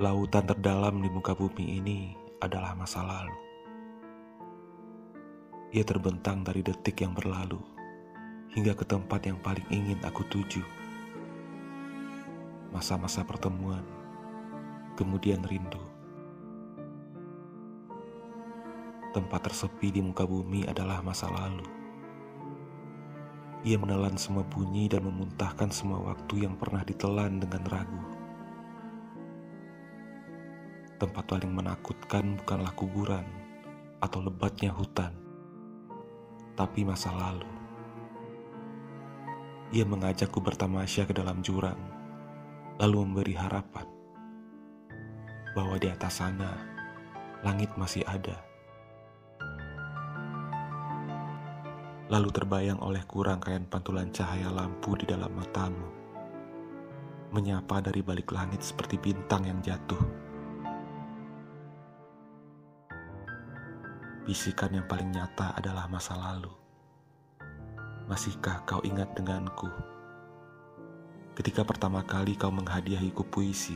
Lautan terdalam di muka bumi ini adalah masa lalu. Ia terbentang dari detik yang berlalu hingga ke tempat yang paling ingin aku tuju. Masa-masa pertemuan, kemudian rindu. Tempat tersepi di muka bumi adalah masa lalu. Ia menelan semua bunyi dan memuntahkan semua waktu yang pernah ditelan dengan ragu. Tempat paling menakutkan bukanlah kuburan atau lebatnya hutan, tapi masa lalu. Ia mengajakku bertamasya ke dalam jurang, lalu memberi harapan bahwa di atas sana langit masih ada. Lalu terbayang olehku rangkaian pantulan cahaya lampu di dalam matamu, menyapa dari balik langit seperti bintang yang jatuh. Bisikan yang paling nyata adalah masa lalu. Masihkah kau ingat denganku? Ketika pertama kali kau menghadiahiku puisi,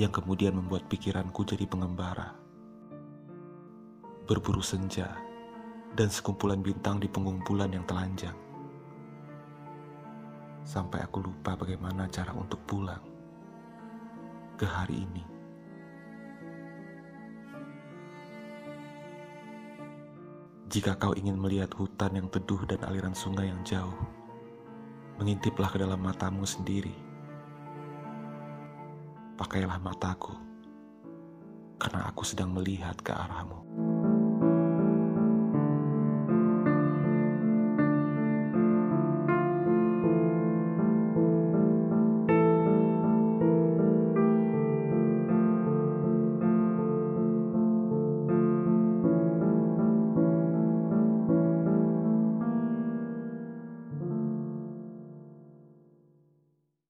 yang kemudian membuat pikiranku jadi pengembara. Berburu senja dan sekumpulan bintang di punggung bulan yang telanjang. Sampai aku lupa bagaimana cara untuk pulang ke hari ini. Jika kau ingin melihat hutan yang teduh dan aliran sungai yang jauh, mengintiplah ke dalam matamu sendiri. Pakailah mataku, karena aku sedang melihat ke arahmu.